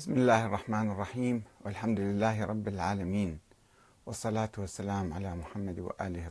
بسم الله الرحمن الرحيم والحمد لله رب العالمين والصلاة والسلام على محمد وآله